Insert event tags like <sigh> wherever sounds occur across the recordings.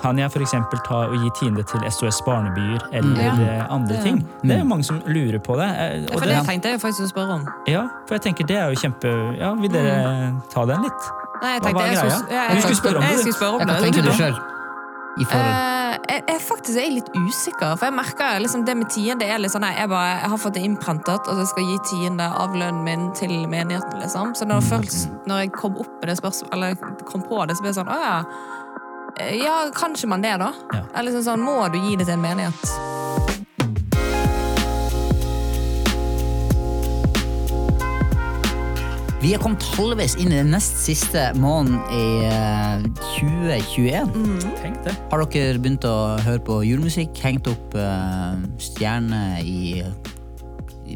kan jeg f.eks. ta og gi tiende til SOS Barnebyer eller eh, andre Ja. ting? Det er jo mange som lurer på det. eh, Og For det det tenkte jeg faktisk å spørre om. ja, for jeg tenker det er jo kjempe Ja, vil dere ta den litt? Nei, jeg Hva tenkte var jeg greia? jeg, skulle spørre om jeg det. skulle spørre om hva du sjøl? I forhold Eh, jeg, jeg faktisk er litt usikker, for jeg merker liksom det med tiende er litt sånn jeg, bare, jeg har fått det innprentet, og jeg skal gi tiende av lønnen min til menigheten, liksom. Så når, først, når jeg kom opp med det spørsmålet, eller kom på det, så ble det sånn, å ja. Eh, Ja, kanskje man det, da? Ja. Eller sånn, sånn, må du gi det til en menighet? Vi er kommet halvveis inn i den nest siste måneden i eh, 2021. Tenk det. Har dere begynt å høre på julemusikk? Hengt opp uh, stjerner i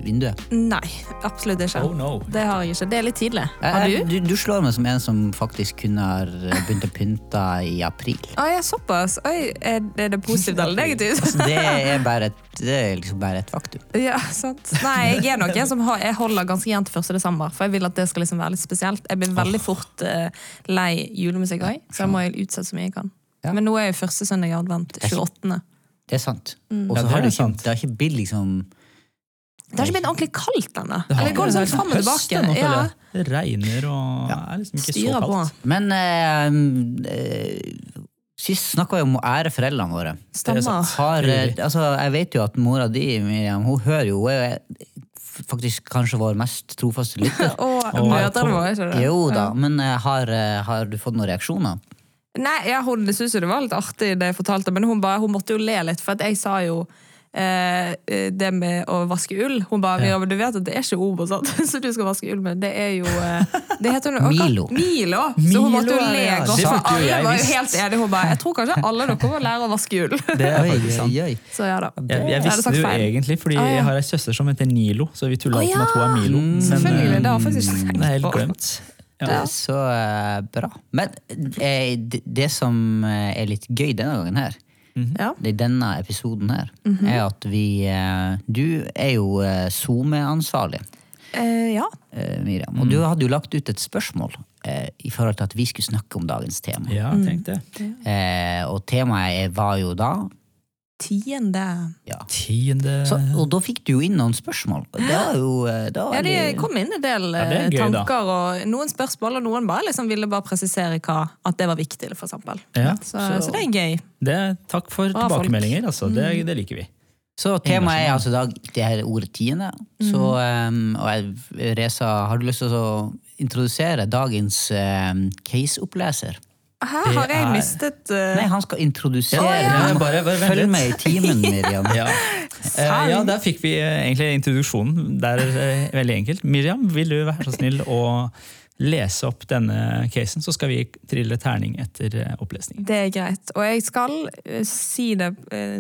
vinduet? Nei, absolutt ikke. Oh no. Det har jeg ikke. Det er litt tidlig. Har Eh, du? Du, du slår meg som en som faktisk kunne ha begynt å pynte i april. Å ja, såpass. Oi, er, det positivt eller negativt? Altså, det er bare et, det er liksom bare et faktum. <laughs> Ja, sant. Nei, jeg er nok en som har, jeg holder ganske jevnt 1. desember, for jeg vil at det skal liksom være litt spesielt. Jeg blir veldig fort uh, lei julemusikk òg, så jeg må jeg utsette så mye jeg kan. Ja. Men nå er jo første søndag i advent, 28. Det er sant. Mm. Og så Ja, har det ikke, det har ikke blitt liksom Det har ikke blitt ordentlig kaldt ennå. Det Eller går det er fram og høst tilbake. ennå, Ja, føler jeg. Det regner og er liksom ikke så kaldt. på. Men eh, eh, sist snakka vi om å ære foreldrene våre. Stemmer. Har, altså, jeg vet jo at mora di, Miriam, hun hører jo Hun er faktisk kanskje vår mest trofaste lytter. <laughs> Og ikke det? Jo da, men eh, har, eh, har du fått noen reaksjoner? Nei, ja, hun syntes det var litt artig det jeg fortalte, men hun, bare, hun måtte jo le litt, for at jeg sa jo det med å vaske ull. Hun bare ja. men du vet at det er ikke Obo, sant? <laughs> så du skal vaske ull med. Det er jo eh, det heter, hun- Milo. Milo. Så hun måtte jo lege le godt. For Alle jeg var jo helt enige. Hun bare Jeg tror kanskje alle dere må lære å vaske ull. <laughs> Det er faktisk sant. Så ja da. Jeg, jeg visste det jo egentlig, fordi Ah, ja. jeg har ei søster som heter Nilo, så vi tulla ah, ja. med at hun er Milo. Men, Selvfølgelig, eh, det har jeg faktisk ikke tenkt helt glemt. Ja. Det er så eh, bra. Men eh, det, det som eh, er litt gøy denne gangen her, Ja. i denne episoden her, er at vi eh, Du er jo eh, SoMe-ansvarlig, Eh, ja. eh, Miriam. Og du hadde jo lagt ut et spørsmål eh, i forhold til at vi skulle snakke om dagens tema. Ja, tenk det. Eh, og temaet er- var jo da Tiende. ja. Tiende Så, og da fikk du jo inn noen spørsmål. Jo eh, Ja, det kom inn en del Ja, det eh, gøy, tanker og noen spørsmål, og noen bare liksom ville bare presisere hva, at det var viktig, for eksempel. Ja, Så, så- så det er gøy. det, Takk for Bra tilbakemeldinger. Altså. Det, det liker vi. Så temaet er altså dag, det her ordet tiende. Så, um, og jeg, Reza, har du lyst til å introdusere dagens um, caseoppleser? Her har jeg er- mistet uh... Nei, han skal introdusere. ja. Ja, bare- bare Følg litt. med i timen, Miriam. <laughs> Ja. Uh, ja, der fikk vi eh, egentlig introduksjonen. Det er eh, veldig enkelt. Miriam, vil du være så snill å lese opp denne casen, så skal vi trille terning etter opplesningen. Det er greit. Og jeg skal si det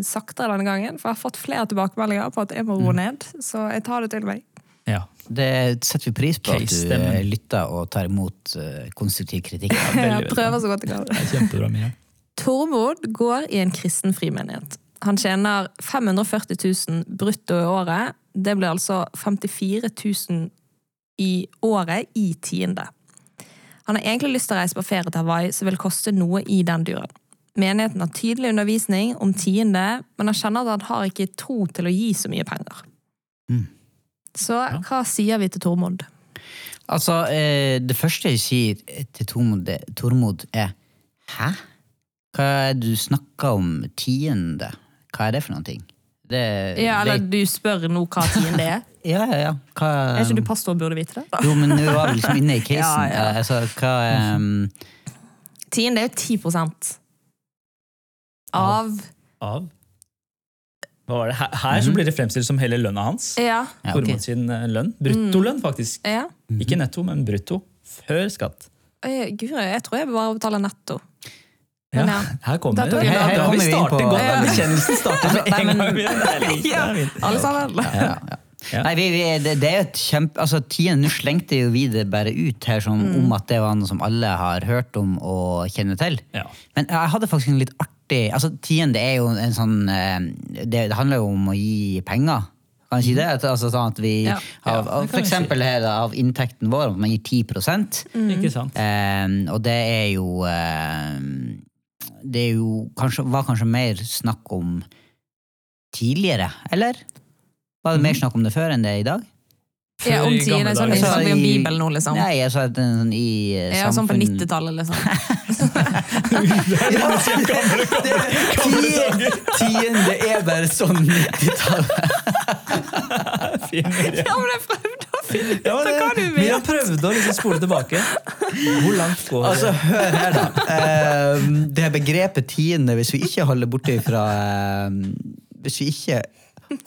saktere denne gangen, for jeg har fått flere tilbakemeldinger på at jeg må roe ned. Så jeg tar det til meg. Ja. Det setter vi pris på at du eh, lytter og tar imot eh, konstruktiv kritikk. <laughs> Jeg prøver så godt jeg kan. Kjempebra, Mia. Tormod går i en kristen frimenighet. Han tjener 540 000 brutto i året. Det blir altså 54 000 i året i tiende. Han har egentlig lyst til å reise på ferie til Hawaii, som vil koste noe i den duren. Menigheten har tydelig undervisning om tiende, men han kjenner at han har ikke tro til å gi så mye penger. Mm. Så hva sier vi til Tormod? Altså, eh, det første jeg sier til Tormod, Tormod er Hæ? Hva er det du snakker om tiende? Hva er det for noen ting? Det, Ja, eller det... du spør nå hva tiende er? <laughs> ja, ja, ja. Hva, Er ikke du pastor og burde vite det? Jo, men nå var vi liksom inne i <laughs> casen. Ja, ja. Eh, Altså, hva um, Tiende er jo 10 av Av Hva var det? Her, her så blir det fremstilt som hele lønna hans. Ja. ja, okay. Sin eh, lønn. Bruttolønn, faktisk. ja. Ikke netto, men brutto. Før skatt. Guri, jeg tror jeg bare betaler netto. Men ja. her kommer Da det. Her, her vi på- godt. Ja. Bekjennelsen starter <laughs> med en gang. Fint. <laughs> Alle sammen. ja, ja. Ja. Nei, vi, vi, det, det er jo et kjempe... Altså, tiden, Nå slengte jo vi det bare ut her som, Mm. om at det var noe som alle har hørt om og kjenner til. Ja. Men jeg hadde faktisk en litt artig altså Tiende er jo en sånn eh, Det, det handler jo om å gi penger. Kan jeg si det? At- Altså sånn at vi, Ja. av, Ja, av, for eksempel si. her av inntekten vår, at man gir 10 Mm. Ikke sant? eh, Og det er jo eh, det er jo kanskje, var kanskje mer snakk om tidligere, eller? Var det mer snakk om det før enn det er i dag? Ja, om tiden er sånn. Altså, snakker om i- Bibelen nå, liksom. Nei, jeg sa at den, sånn, i eh, Ja, sånn på 90-tallet, liksom. <laughs> Tiende er bare sånn 90-tall. Fin, Miriam. Ja, men jeg prøvde å finne ut Ja, av hva du vet. Vi har prøvd å liksom spole tilbake. Hvor langt går det? Altså, hør her, da. Uh, det begrepet tiende, hvis vi ikke holder borte fra uh, Hvis vi ikke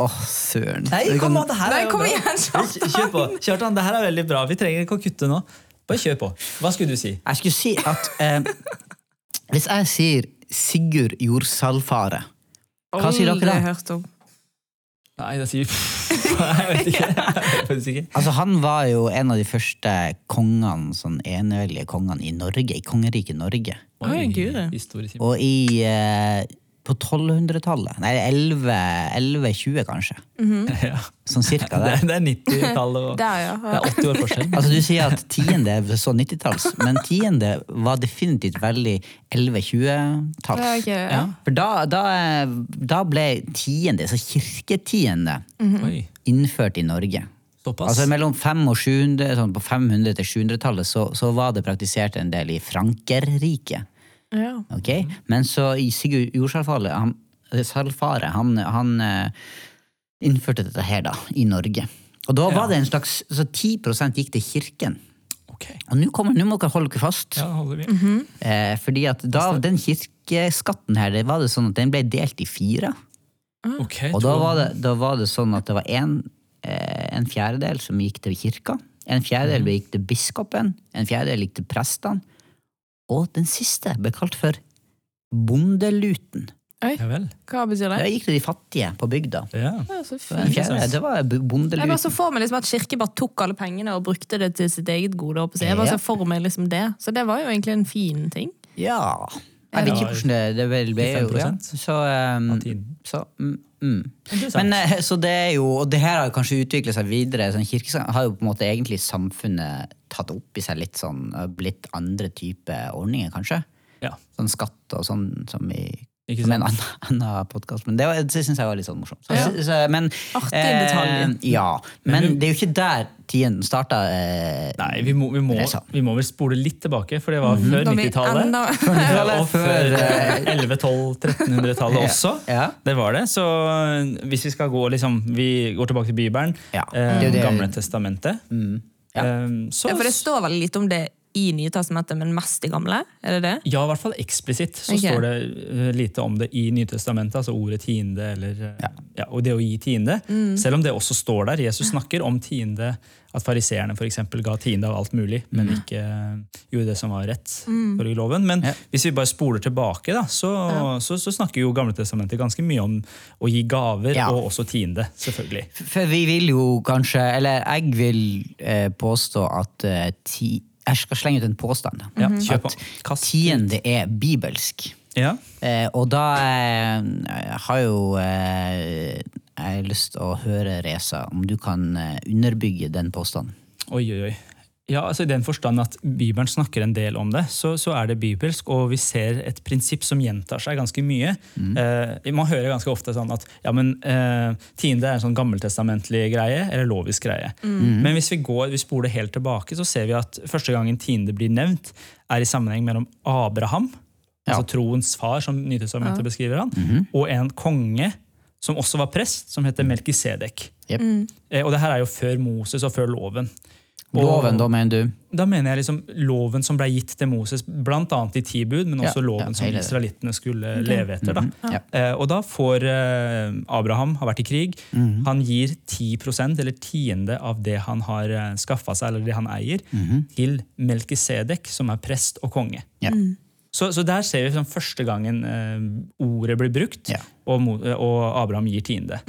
Åh, søren. Nei, kom kan- an, det her Nei, er kom igjen, Kjartan. Kjør på. Kjartan, det her er veldig bra. Vi trenger ikke å kutte nå. Bare kjør på. Hva skulle du si? Jeg skulle si at eh, hvis jeg sier Sigurd Jordsalfare, hva sier dere Aldri da? hørt om. Nei, da sier vi <laughs> Jeg vet ikke. <laughs> Jeg er ikke. Altså, han var jo en av de første kongene, sånn eneveldige kongene i Norge, i kongeriket Norge. Oi, Oi, historisk. Og i eh, på 1200-tallet, nei 11 1120 kanskje, Ja. sånn cirka Det, der. er- det er 90-tallet og Der, <laughs> ja. Det er 80 år forskjell. Altså Du sier at tiende er så 90-talls, men tiende var definitivt veldig 1120-talls. Ja, ja. For da, da, da ble tiende, så kirketiende, Oi, innført i Norge. såpass. Altså Mellom 500 og 700, sånn på 500- til 700-tallet så, så var det praktisert en del i Frankerriket. Ja. Okay? Men så i Sigurd Jordsalfaret, han, Salfare, han, han eh, innførte dette her da, i Norge. Og da var det en slags, så 10 gikk til kirken. Okay. Og nå kommer- nå må dere holde dere fast. ja, holder vi. Eh, fordi at da, den kirkeskatten her, det var det sånn at den ble delt i fire. Okay, Og da var det, da var det sånn at det var en, eh, en fjerdedel som gikk til kirka, en fjerdedel gikk til biskopen, en fjerdedel gikk til prestene, og den siste ble kalt for bondeluten. Oi, hva betyr det? Det gikk til de fattige på bygda. Ja. Fint. fjerdedel, det var bondeluten. Jeg bare så for meg liksom at kirke bare tok alle pengene og brukte det til sitt eget gode. Jeg var bare så for meg liksom det. Så det var jo egentlig en fin ting. Ja. Jeg vet ikke hvordan det, det vel ble. jo, Ja. Så, um, så mm, mm. Men eh, så det er jo, og det her har kanskje utviklet seg videre. Sånn, kirkesang har jo på en måte egentlig samfunnet tatt opp i seg litt sånn, og blitt andre typer ordninger, kanskje. ja, Sånn skatt og sånn som i ikke som en annen, annen podkast. Men det, var- det syns jeg var litt sånn morsomt. Så, Ja. så, men, Artig eh. Ja, Men men vi- det er jo ikke der tiden starta. Eh, Nei, vi må, vi, må, vi må vel spole litt tilbake, for det var før 90-tallet. enda- Ja, Og Før, før eh, 1100-1200-1300-tallet <laughs> også. Ja. Det var det. Så hvis vi skal gå liksom, Vi går tilbake til Bibelen, Ja, eh, det det- Gamle testamentet. Mm, ja. Um, så, Ja, for det står veldig litt om det i Nye testamentet, men mest i gamle? Er det det? Ja, i hvert fall eksplisitt så okay. står det eh, lite om det i Nytestamentet, altså ordet tiende, eller ja. ja. og det å gi tiende. Mm. Selv om det også står der. Jesus snakker om tiende, at fariseerne ga tiende av alt mulig, men ikke eh, gjorde det som var rett Mm. for loven. Men Ja. hvis vi bare spoler tilbake, da, så, så, så snakker jo Gamle Testamentet ganske mye om å gi gaver, Ja. og også tiende, selvfølgelig. For vi vil jo kanskje, eller jeg vil eh, påstå at eh, ti, Jeg skal slenge ut en påstand. Ja, kjør på. At tiende er bibelsk. Ja. Eh, og da eh, har jo eh, jeg lyst til å høre, Reza, om du kan eh, underbygge den påstanden. Oi, oi, oi. Ja, altså I den forstand at Bibelen snakker en del om det, så, så er det bibelsk, og vi ser et prinsipp som gjentar seg ganske mye. Eh, man hører ganske ofte sånn at ja, men eh, tiende er en sånn gammeltestamentlig greie, eller lovisk greie. Men hvis vi går, vi spoler helt tilbake, så ser vi at første gangen tiende blir nevnt, er i sammenheng mellom Abraham, altså troens far, som Nytestamentet beskriver han, og en konge som også var prest, som heter Melkisedek. Yep. Eh, og det her er jo før Moses og før loven. Og- Loven, da mener du? da mener jeg liksom loven som ble gitt til Moses, annet i ti bud, men Ja, også loven ja, som israelittene skulle leve etter. Da. Ja. Eh, og da får eh, Abraham, har vært i krig, Mhm. han gir 10% eller tiende av det han har uh, skaffa seg, eller det han eier, Mhm. til Melkisedek, som er prest og konge. Ja. Så, så der ser vi sånn første gangen eh, ordet blir brukt, Ja. og, eh, og Abraham gir tiende.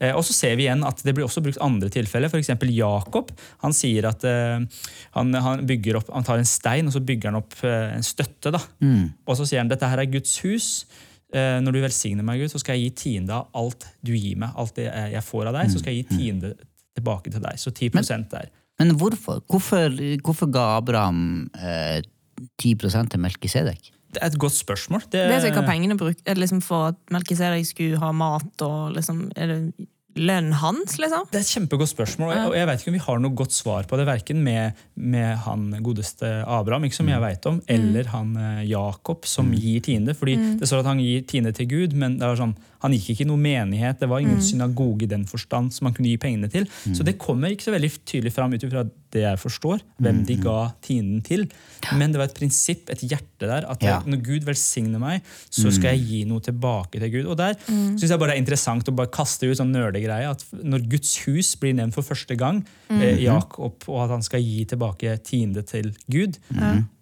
Eh, og så ser vi igjen at det blir også brukt andre tilfeller. F.eks. Jakob. Han sier at eh, han, han, bygger opp, han tar en stein og så bygger han opp eh, en støtte. da. Mm. Og så sier han dette her er Guds hus. Eh, når du velsigner meg, Gud, så skal jeg gi tiende av alt du gir meg. Alt det jeg jeg får av deg, så skal jeg gi tiende tilbake til deg. Så 10% der. Men hvorfor? hvorfor? Hvorfor ga Abraham eh, 10 til Melkisedek? Det er et godt spørsmål. Det, Vet du hva pengene bruker liksom for at Melkisedek skulle ha mat og liksom Er det lønnen hans, liksom? Det er et kjempegodt spørsmål, og jeg vet ikke om vi har noe godt svar på det. Verken med, med han godeste Abraham, ikke som jeg vet om, eller han eh, Jakob, som gir tiende. fordi Det står at han gir tiende til Gud, men det var sånn, han gikk ikke i noen menighet. Det var ingen synagoge i den forstand som han kunne gi pengene til. Så det kommer ikke så veldig tydelig fram ut ifra det jeg forstår, hvem de ga tienden til. Men det var et prinsipp, et hjerte der, at Ja. når Gud velsigner meg, så skal jeg gi noe tilbake til Gud. Og der synes jeg bare det er interessant å bare kaste ut sånn nerdegreie at når Guds hus blir nevnt for første gang, eh, Jakob, og at han skal gi tilbake tiende til Gud,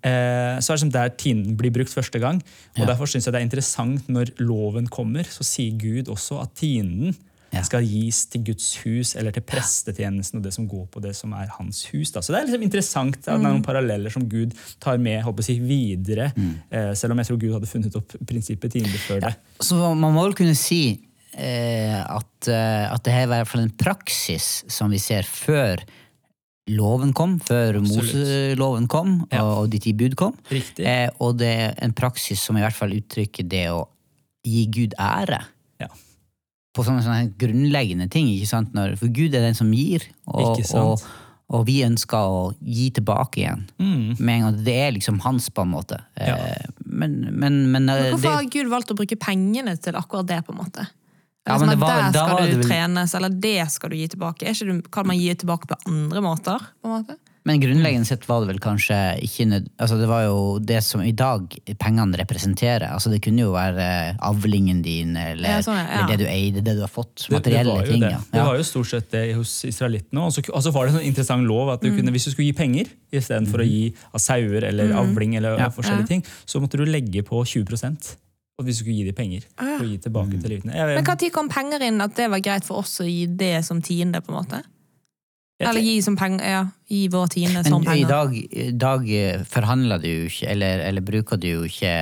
eh, så er det som der tienden blir brukt første gang. Og Derfor synes jeg det er interessant når loven kommer, så sier Gud også at tienden Ja. skal gis til Guds hus eller til prestetjenesten og det som går på det som er hans hus. Da. Så det er liksom interessant at det er noen paralleller som Gud tar med håper jeg, videre, mm. eh, selv om jeg tror Gud hadde funnet opp prinsippet tiende før det. Så man må vel kunne si eh, at, eh, at det her var i hvert fall en praksis som vi ser før loven kom, før Moseloven kom Ja. og, de ti bud kom. Eh, og det er en praksis som i hvert fall uttrykker det å gi Gud ære. På sånne, sånne grunnleggende ting. ikke sant? Når, for Gud er den som gir, og, Ikke sant? og, og vi ønsker å gi tilbake igjen. Mm. Med en gang, Det er liksom hans, på en måte. Ja. Eh, men, men, men, eh, Men hvorfor det, har Gud valgt å bruke pengene til akkurat det? på en måte? Ja, Liksom men det var- der skal du vel- trenes, eller det skal du gi tilbake. Er ikke du, kan man gi tilbake på andre måter? på en måte? Men grunnleggende sett var det vel kanskje ikke nød... Altså det var jo det som i dag pengene representerer. Altså det kunne jo være avlingen din, eller, Ja, sånn, ja. eller det du eide, det du har fått. Materielle Det, det, ting. det. Ja. det var jo stort sett det hos israelittene. Og så og så var det en sånn interessant lov at du kunne, hvis du skulle gi penger istedenfor å gi av sauer eller avling, eller Ja. forskjellige ting, så måtte du legge på 20 og hvis du skulle gi dem penger. Og gi tilbake til livene. Jeg, Men Når kom penger inn at det var greit for oss å gi det som tiende? på en måte? Eller gi, som penger, ja, gi vår tiende Men som i penger? dag, i dag eh, forhandler du jo ikke, eller, eller bruker du jo ikke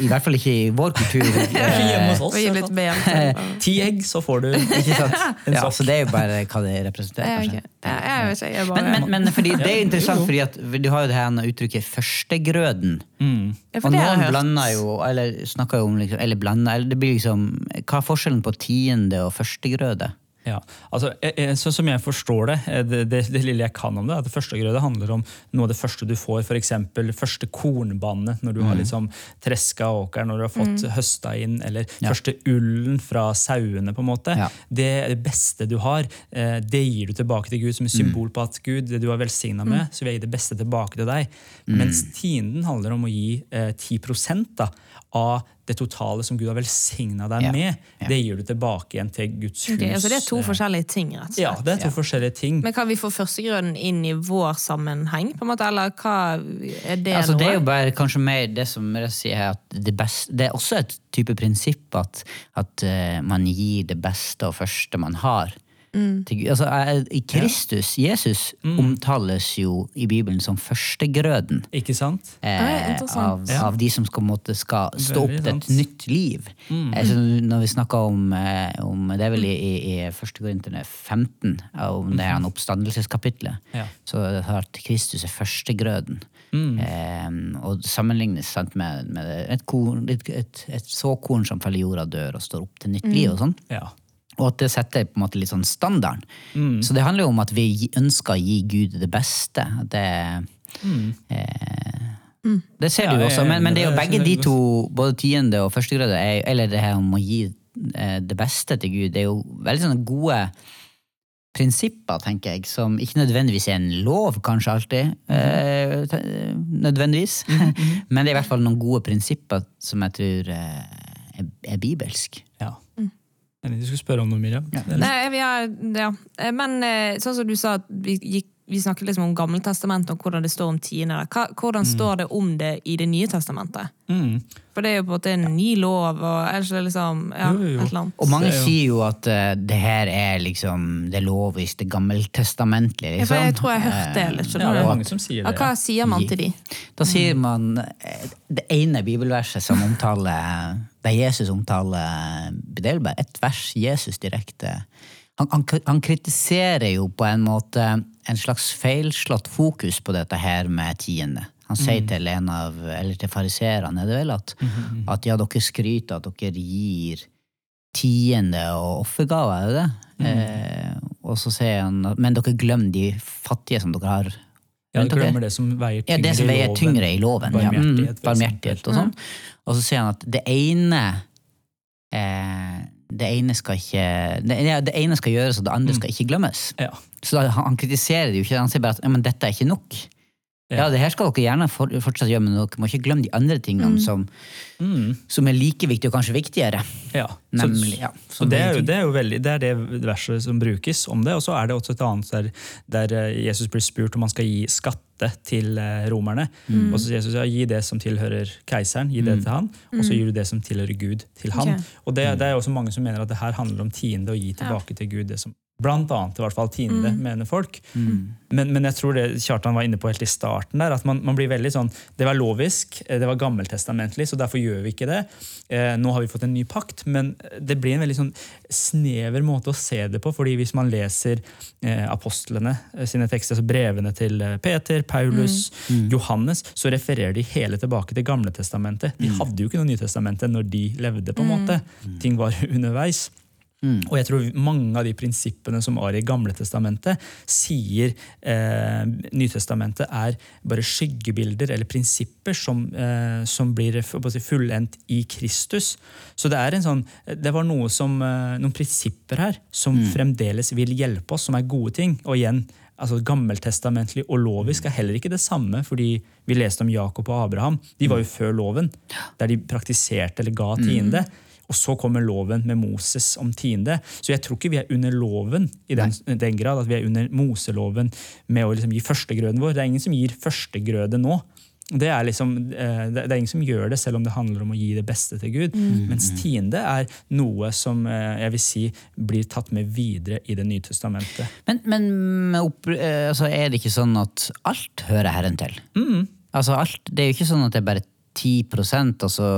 I hvert fall ikke i vår kultur. <laughs> ikke hjemme hos eh, oss. Litt ben. <laughs> Ti egg, så får du Ikke sant? En Ja, så det er jo bare hva det representerer, kanskje. Ja, jeg vet ikke, jeg bare... Men, men, men fordi, det er interessant, fordi at du har jo det her uttrykket 'førstegrøden'. mm. Ja, Og noen blander jo, eller snakker jo om liksom, eller blander, eller det blir liksom, Hva er forskjellen på tiende og førstegrøde? Ja, altså, Sånn som jeg forstår det, eh, det, det, det lille jeg kan om det, at det førstegrøde handler om noe av det første du får, f.eks. første kornbannet når du har liksom treska åkeren, når du har fått høsta inn, eller Ja. første ullen fra sauene. på en måte. Ja. Det det beste du har. Det gir du tilbake til Gud som et symbol på at Gud, det du har velsigna med, så vil jeg gi det beste tilbake til deg. Mens tienden handler om å gi eh, 10 da, av det totale som Gud har velsigna deg Ja. med. Ja. Det gir du tilbake igjen til Guds hus. Okay, altså det er to eh, forskjellige ting, rett og slett. ja, det er to forskjellige ting. Men kan vi få førstegrøden inn i vår sammenheng, på en måte, eller hva er det Altså, noe? det er jo bare kanskje mer det som jeg sier her, at det, beste, det er også et type prinsipp at, at uh, man gir det beste og første man har. Mm. Til Gud. Altså, eh, I Kristus, Jesus, omtales jo i Bibelen som førstegrøden. Ikke sant? eh, Ja, interessant. av, av de som skal, måtte, skal stå opp til et nytt liv. Eh, så når vi snakker om, eh, om Det er vel i, i, i 1. Korinterne 15, eh, om det her oppstandelseskapitlet, Ja. så har at Kristus er førstegrøden. Eh, og sammenlignes sant, med, med et, korn, et, et, et såkorn som faller i jorda, dør og står opp til nytt liv. og sånn. Ja. Og at det setter på en måte litt sånn standarden. Så det handler jo om at vi ønsker å gi Gud det beste. Det, Det, eh, det ser du jo også, men, men det er jo begge de to, både tiende og førstegrøde, er- eller det her om å gi eh, det beste til Gud, det er jo veldig sånne gode prinsipper, tenker jeg, som ikke nødvendigvis er en lov, kanskje alltid. Eh, te- nødvendigvis. <laughs> Men det er i hvert fall noen gode prinsipper som jeg tror eh, er, er bibelsk. ja. Enig, Du skulle spørre om noe, Miriam? Ja. Nei, vi har, ja. Eh, Men eh, sånn som du sa, vi, gikk, vi snakket liksom om Gammeltestamentet og hvordan det står om tiende. Hva- Hvordan står det om det i Det nye testamentet? Mm. For det er jo på en måte en ny lov, og er det liksom ja, Jo, jo, jo. et eller annet. Og mange er jo- sier jo at uh, det her er liksom det loviske, det gammeltestamentlige. Liksom. Ja, jeg tror jeg har hørt det litt. Ja, det er mange som sier Ja, det. hva sier man til de? Da sier man eh, det ene bibelverset som omtaler Der Jesus omtaler Det et vel vers Jesus direkte han, han, han kritiserer jo på en måte en slags feilslått fokus på dette her med tiende. Han sier til en av, eller til fariseerne, er det vel, at, at ja, dere skryter at dere gir tiende og offergaver, er det det? Eh, og så sier han at men dere glemmer de fattige som dere har Ja, du glemmer det som veier Ja, tyngre det som i veier loven. tyngre i loven. Ja. Mm, Barmhjertighet, ja. barmhjertighet og sånn. Og så sier han at det ene eh, det ene skal ikke det, ja, det ene skal gjøres, og det andre skal ikke glemmes. Ja. Så da, han, kritiserer det jo ikke, han sier bare at ja, men dette er ikke nok. Ja, Ja. det her skal dere gjerne for, fortsatt gjøre, men dere må ikke glemme de andre tingene som, Mm. som er like viktige, og kanskje viktigere. Ja. Nemlig, ja. Så det er, jo, det er jo veldig, det er det verset som brukes om det. Og så er det også et annet der, der eh, Jesus blir spurt om han skal gi skatte til romerne. romerne. Og så sier Jesus ja, gi det som tilhører keiseren, gi det til han. Og så gir du det som tilhører Gud, til han. Okay. Og det, det er også mange som mener at det her handler om tiende, å gi tilbake til Gud det som Blant annet i hvert fall tiende, mener folk. Men, men jeg tror det Kjartan var inne på helt i starten, der, at man, man blir veldig sånn Det var lovisk, eh, det var gammeltestamentlig, så derfor gjør vi ikke det. Eh, nå har vi fått en ny pakt, men det blir en veldig sånn snever måte å se det på. fordi hvis man leser eh, apostlene eh, sine tekster, altså brevene til eh, Peter, Paulus, Johannes, så refererer de hele tilbake til Gamletestamentet. De hadde jo ikke noe Nytestamentet når de levde, på en måte. Ting var <laughs> underveis. Og jeg tror mange av de prinsippene som var i Gamle testamentet, sier eh, Nytestamentet er bare skyggebilder eller prinsipper som, eh, som blir fullendt i Kristus. Så det er en sånn, det var som, eh, noen prinsipper her som fremdeles vil hjelpe oss, som er gode ting. Og igjen, altså Gammeltestamentlig og lovisk er heller ikke det samme, fordi vi leste om Jakob og Abraham. De var jo før loven, der de praktiserte eller ga tiende. Og så kommer loven med Moses om tiende. Så jeg tror ikke vi er under loven i den, den grad at vi er under Moseloven med å liksom gi førstegrøden vår. Det er ingen som gir førstegrøde nå. Det er, liksom, eh, det er ingen som gjør det, selv om det handler om å gi det beste til Gud. Mens tiende er noe som eh, jeg vil si blir tatt med videre i Det nye testamentet. Men, men eh, altså, er det ikke sånn at alt hører Herren til? Altså, alt, det er jo ikke sånn at det er bare 10% altså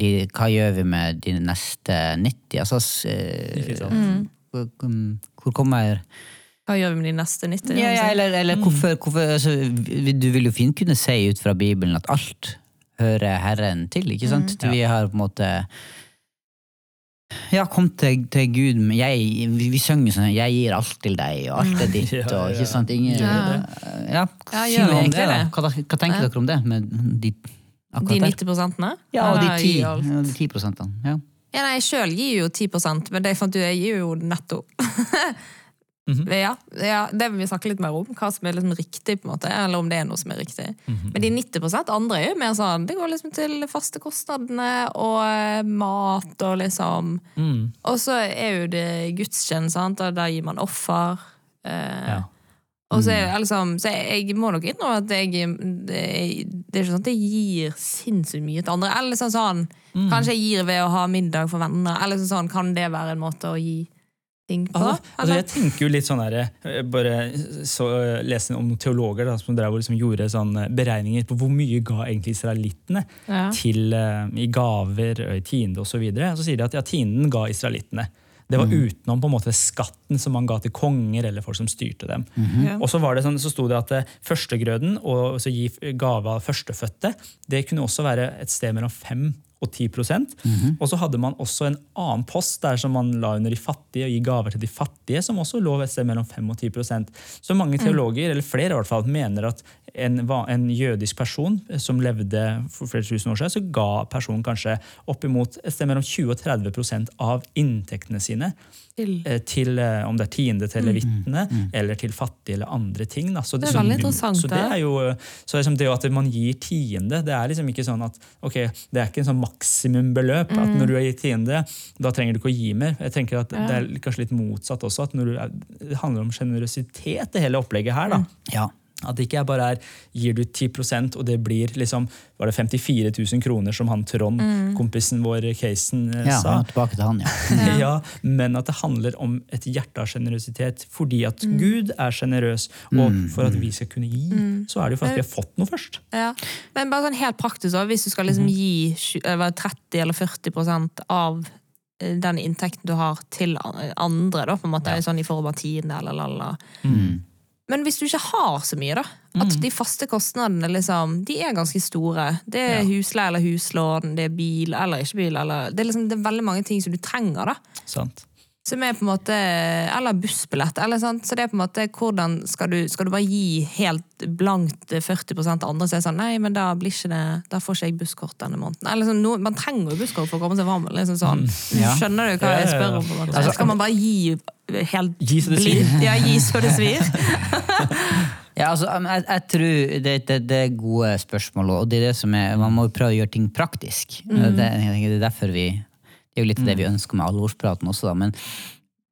de, Hva gjør vi med de neste 90? Altså, s- eh, sant? hvor, hvor kommer Hva gjør vi med de neste 90? ja, ja, Eller, eller hvorfor, hvorfor altså, Du vil jo fint kunne si ut fra Bibelen at alt hører Herren til, ikke sant? Vi har på en måte ja, kom til, til Gud med jeg, vi, vi synger sånn 'Jeg gir alt til deg', og alt er ditt. <laughs> Ja, og ikke sant? Ingen, Ja. ja, Ja, si gjør noe vi om det, da. Hva, hva tenker Ja. dere om det? Med de, De akkurat der? 90 prosentene? Ja, og de 10, ja, de 10 prosentene. Ja. Ja, nei, jeg sjøl gir jo 10 men det jeg fant ut, jeg gir jo netto. <laughs> Mhm. ja, ja, Det vil vi snakke litt mer om, hva som er liksom riktig, på en måte, eller om det er noe som er riktig. Mhm. Men de 90% andre er jo mer sånn Det går liksom til faste kostnadene og eh, mat og liksom Mm. Og så er jo det gudstjeneste, og der gir man offer. Eh, Ja. Og så, er, det liksom, så jeg, må nok innrømme at jeg, det, det er ikke sånn at jeg gir sinnssykt mye til andre. Eller sånn, sånn Mm. Kanskje jeg gir ved å ha middag for venner. Eller sånn, sånn, Kan det være en måte å gi ting på? Altså, altså, jeg tenker jo litt sånn her, eh, bare så, leste om noen teologer da, som drev og liksom gjorde sånn beregninger på hvor mye ga egentlig israelittene Ja. til, uh, i gaver, og i tiende osv. Så, videre. så sier de at ja, tienden ga israelittene. Det var utenom på en måte skatten som man ga til konger eller folk som styrte dem. Ja. Og så, var det sånn, så sto det at eh, førstegrøden og så gi gave av førstefødte det kunne også være et sted mellom 5 og 10% Og så hadde man også en annen post der som man la under de fattige og gi gaver til de fattige, som også lå et sted mellom 5 og 10 Så mange teologer, eller flere i hvert fall, mener at en, en jødisk person som levde for flere tusen år siden, så ga personen kanskje oppimot et sted mellom 20 og 30 av inntektene sine Til. eh, til eh, om det er tiende til levittene eller til fattige eller andre ting. Da. Så Det er så- veldig interessant, Så det det. er jo så liksom det at man gir tiende, det er liksom ikke sånn at ok, det er ikke en sånn maksimumbeløp. at Mm. Når du har gitt tiende, da trenger du ikke å gi mer. Jeg tenker at Det er kanskje litt motsatt også. at når du Det handler om sjenerøsitet, det hele opplegget her. da. ja. At det ikke er bare er gir du 10% og det blir liksom var det 54 000 kroner, som han Trond, kompisen vår, casen, eh, ja, sa. tilbake til han, <laughs> ja. Ja. men at det handler om et hjerte av sjenerøsitet fordi at Mm. Gud er sjenerøs. Og for at vi skal kunne gi, Mm. så er det jo for at vi har fått noe først. Ja. Men bare sånn helt praktisk, også, hvis du skal liksom gi tju- eh, hva, 30 eller 40 av eh, den inntekten du har til andre, da, på en måte, sånn i form av tiende eller lalla. Mm. Men hvis du ikke har så mye, da. At Mm. de faste kostnadene liksom, de er ganske store. Det er Ja. husleie eller huslån, det er bil eller ikke bil. Eller, det, er liksom, det er veldig mange ting som du trenger. da. Sant. Som er på en måte, Eller bussbillett. Eller sant? Så det er på en måte, hvordan skal du, skal du bare gi helt blankt 40 til andre, så er det sånn Nei, men da blir ikke det, da får ikke jeg busskort denne måneden. Eller sånn, no, Man trenger jo busskort for å komme seg fram. Liksom sånn. Skjønner du hva jeg spør om? på en måte? Altså, skal man bare gi helt Gi så det svir. Ja, gi så det svir. <laughs> Ja, altså, jeg, jeg tror det, det, det er gode spørsmål, og det er det som er, man må jo prøve å gjøre ting praktisk. Det, det er derfor vi Det er jo litt det vi ønsker med alvorspraten også, da. Men,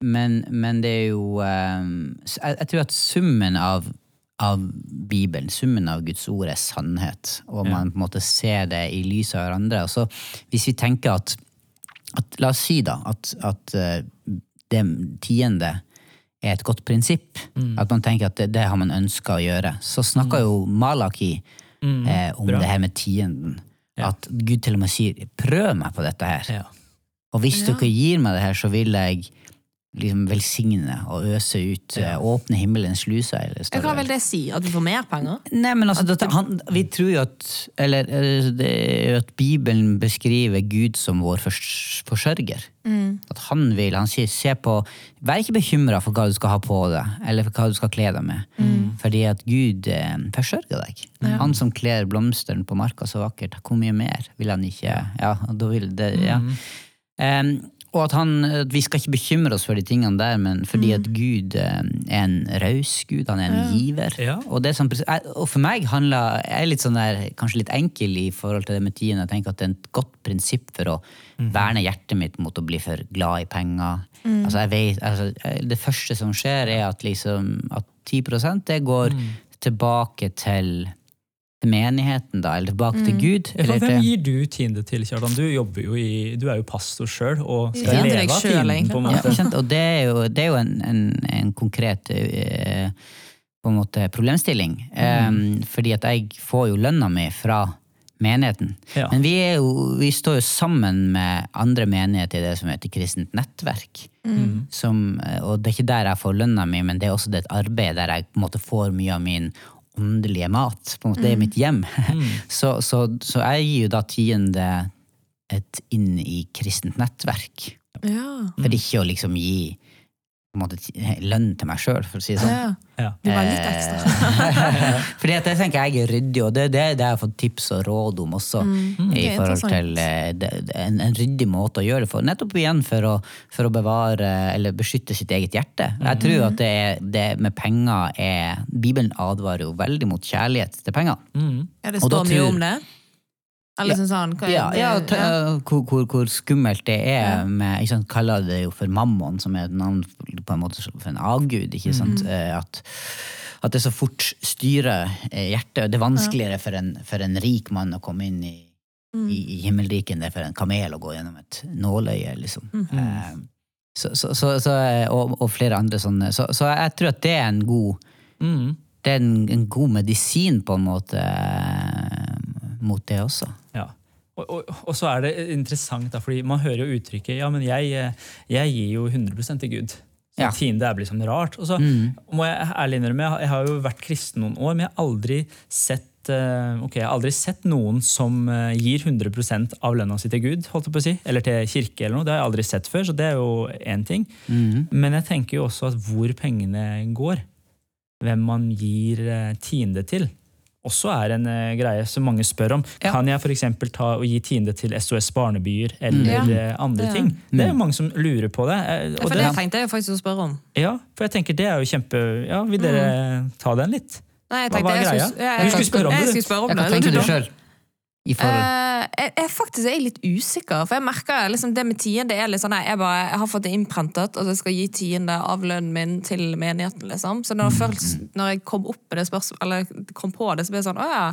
men, men det er jo eh, jeg, jeg tror at summen av, av Bibelen, summen av Guds ord, er sannhet. Og man på en måte ser det i lys av hverandre. Og så hvis vi tenker at, at La oss si da at, at eh, det tiende er et godt prinsipp. At man tenker at det, det har man ønska å gjøre. Så snakker jo Malaki eh, om bra. det her med tienden. At Gud til og med sier 'prøv meg på dette her'. Ja. Og hvis dere gir meg det her, så vil jeg liksom velsigne og øse ut. ja. Åpne himmelens sluser. Eller, Hva vil det si? At du får mer penger? Nei, men altså, dette, han, vi tror jo at Eller eh, at Bibelen beskriver Gud som vår forsørger. forsørger. At han vil, han sier se på Vær ikke bekymra for hva du skal ha på deg, eller for hva du skal kle deg med. Fordi at Gud eh, forsørger deg. Han som kler blomsteren på marka så vakkert, hvor mye mer vil han ikke Ja, da vil det, ja. Em, og at, han, at vi skal ikke bekymre oss for de tingene der, men fordi at Gud eh, er en raus Gud, han er en giver. Ja. Og, det som, og for meg handler Jeg er litt sånn der, kanskje litt enkel i forhold til det med tiden. Jeg tenker at det er et godt prinsipp for å verne hjertet mitt mot å bli for glad i penger. Altså jeg vet, altså, det første som skjer, er at, liksom, at 10 det går tilbake til menigheten, da, eller tilbake til Gud. Ja, Eller Hvem til, gir du tiende til, Kjartan? Du, jo i, du er jo pastor sjøl og skal til leve av selv, tienden. på en måte. Ja. Og det er jo, det er jo en, en, en konkret eh, på en måte problemstilling. Eh, fordi at jeg får jo lønna mi fra menigheten. Ja. Men vi, er jo, vi står jo sammen med andre menigheter i det som heter kristent nettverk. Som, eh, og det er ikke der jeg får lønna mi, men det er også det et arbeid der jeg på en måte får mye av min åndelige mat. På en måte, Det er mitt hjem. <laughs> så, så, så jeg gir jo da tiende et inn i kristent nettverk. Ja. For ikke å liksom gi måte, lønn til meg sjøl, for å si det sånn. ja. Ja. Du var litt ekstra. <laughs> Fordi at jeg tenker jeg er ryddig, og det er det, det jeg har fått tips og råd om også. I Mm. Er forhold til eh, det, det, en, en ryddig måte å gjøre det for. Nettopp igjen for å, for å bevare eller beskytte sitt eget hjerte. Jeg Mm. tror at det, det med penger er Bibelen advarer jo veldig mot kjærlighet til penger. Mm. Ja, det står mye tror- om det. Eller ja. sånn hva er Ja, det- ja. hvor, hvor, hvor skummelt det er med ikke sant, Kaller det jo for mammon, som er et navn på en måte for en avgud. ikke sant, Mm. Eh, At, at det så fort styrer hjertet hjertet. Det er vanskeligere for en, for en rik mann å komme inn i, Mm. i, i himmelriket enn det er for en kamel å gå gjennom et nåløye. liksom. Mm. Eh, så, så, så, så, eh, og, og flere andre sånne. Så, så jeg tror at det er en god Mm. det er en, en god medisin på en måte eh, mot det også. Ja. Og, og, og så er det interessant, da, fordi man hører jo uttrykket ja, men jeg, eh, jeg gir jo 100 til Gud. Så Ja. Tiende er liksom rart. Og så må jeg ærlig innrømme, jeg har- jo vært kristen noen år, men jeg har aldri sett eh, ok, jeg har aldri sett noen som eh, gir 100 av lønna si til Gud, holdt jeg på å si, eller til kirke. eller noe. Det har jeg aldri sett før, så det er jo én ting. Men jeg tenker jo også at hvor pengene går, hvem man gir eh, tiende til, også er en uh, greie som mange spør om. Ja. Kan jeg f.eks. ta og gi tiende til SOS Barnebyer eller Ja. eh, andre Ja. ting? Det er jo mange som lurer på det. Og Ja, for det, det tenkte jeg faktisk å spørre om. ja, for jeg tenker det er jo kjempe Ja, vil dere ta den litt? Nei, jeg Hva tenkte var jeg greia? ja, jeg, skulle spørre om jeg det, Jeg, skulle spørre om Ja, hva det. selv sjøl? I forhold Uh, jeg, jeg faktisk er litt usikker, for jeg merker liksom det med tiende er litt sånn nei, jeg, bare, jeg har fått det innprentet at jeg skal gi tiende av lønnen min til menigheten. liksom. Så når, Mm, først, når jeg kom opp med det eller kom på det, så ble det sånn å ja.